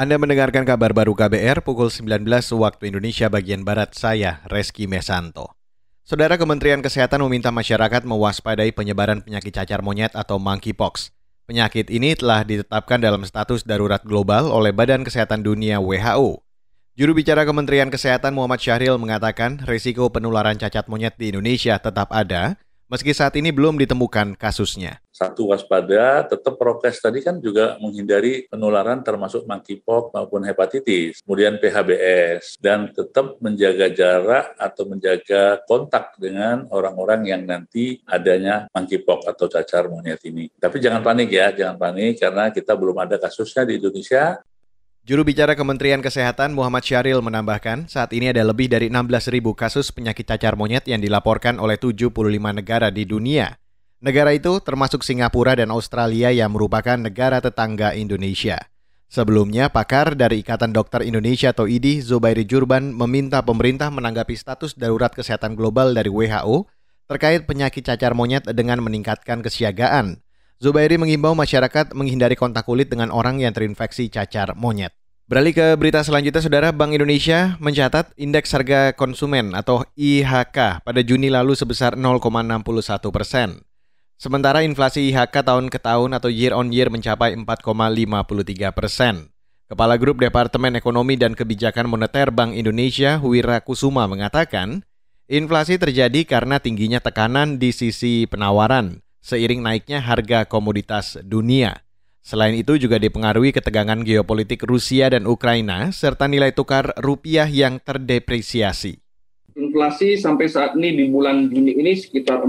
Anda mendengarkan kabar baru KBR pukul 19 waktu Indonesia bagian Barat, saya Reski Mesanto. Saudara Kementerian Kesehatan meminta masyarakat mewaspadai penyebaran penyakit cacar monyet atau monkeypox. Penyakit ini telah ditetapkan dalam status darurat global oleh Badan Kesehatan Dunia WHO. Juru bicara Kementerian Kesehatan Muhammad Syahril mengatakan risiko penularan cacat monyet di Indonesia tetap ada, meski saat ini belum ditemukan kasusnya. Satu waspada, tetap prokes tadi kan juga menghindari penularan termasuk monkeypox maupun hepatitis, kemudian PHBS, dan tetap menjaga jarak atau menjaga kontak dengan orang-orang yang nanti adanya monkeypox atau cacar monyet ini. Tapi jangan panik ya, jangan panik karena kita belum ada kasusnya di Indonesia. Juru bicara Kementerian Kesehatan Muhammad Syahril menambahkan, saat ini ada lebih dari 16.000 kasus penyakit cacar monyet yang dilaporkan oleh 75 negara di dunia. Negara itu termasuk Singapura dan Australia yang merupakan negara tetangga Indonesia. Sebelumnya, pakar dari Ikatan Dokter Indonesia atau IDI, Zubairi Jurban, meminta pemerintah menanggapi status darurat kesehatan global dari WHO terkait penyakit cacar monyet dengan meningkatkan kesiagaan. Zubairi mengimbau masyarakat menghindari kontak kulit dengan orang yang terinfeksi cacar monyet. Beralih ke berita selanjutnya, Saudara Bank Indonesia mencatat indeks harga konsumen atau IHK pada Juni lalu sebesar 0,61 persen. Sementara inflasi IHK tahun ke tahun atau year on year mencapai 4,53 persen. Kepala Grup Departemen Ekonomi dan Kebijakan Moneter Bank Indonesia, Wira Kusuma, mengatakan, inflasi terjadi karena tingginya tekanan di sisi penawaran, seiring naiknya harga komoditas dunia. Selain itu juga dipengaruhi ketegangan geopolitik Rusia dan Ukraina serta nilai tukar rupiah yang terdepresiasi. Inflasi sampai saat ini di bulan Juni ini sekitar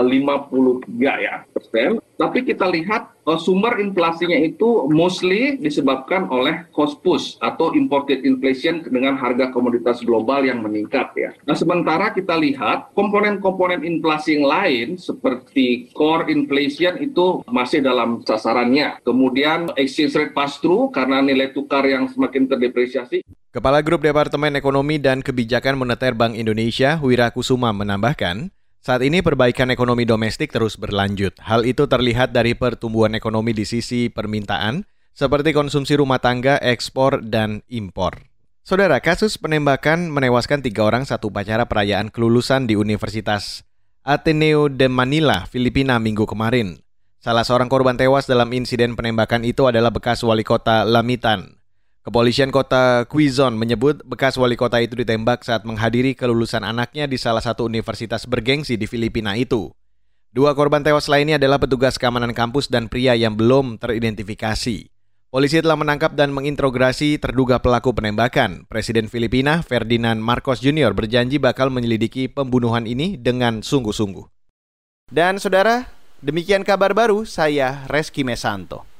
4,53 ya persen. Tapi kita lihat uh, sumber inflasinya itu mostly disebabkan oleh cost push atau imported inflation dengan harga komoditas global yang meningkat ya. Nah sementara kita lihat komponen-komponen inflasi yang lain seperti core inflation itu masih dalam sasarannya. Kemudian exchange rate pass through karena nilai tukar yang semakin terdepresiasi. Kepala Grup Departemen Ekonomi dan Kebijakan Moneter Bank Indonesia, Wira Kusuma menambahkan, saat ini perbaikan ekonomi domestik terus berlanjut. Hal itu terlihat dari pertumbuhan ekonomi di sisi permintaan, seperti konsumsi rumah tangga, ekspor, dan impor. Saudara, kasus penembakan menewaskan tiga orang satu upacara perayaan kelulusan di Universitas Ateneo de Manila, Filipina minggu kemarin. Salah seorang korban tewas dalam insiden penembakan itu adalah bekas wali kota Lamitan, Kepolisian kota Quizon menyebut bekas wali kota itu ditembak saat menghadiri kelulusan anaknya di salah satu universitas bergengsi di Filipina itu. Dua korban tewas lainnya adalah petugas keamanan kampus dan pria yang belum teridentifikasi. Polisi telah menangkap dan mengintrogasi terduga pelaku penembakan. Presiden Filipina, Ferdinand Marcos Jr. berjanji bakal menyelidiki pembunuhan ini dengan sungguh-sungguh. Dan saudara, demikian kabar baru saya Reski Mesanto.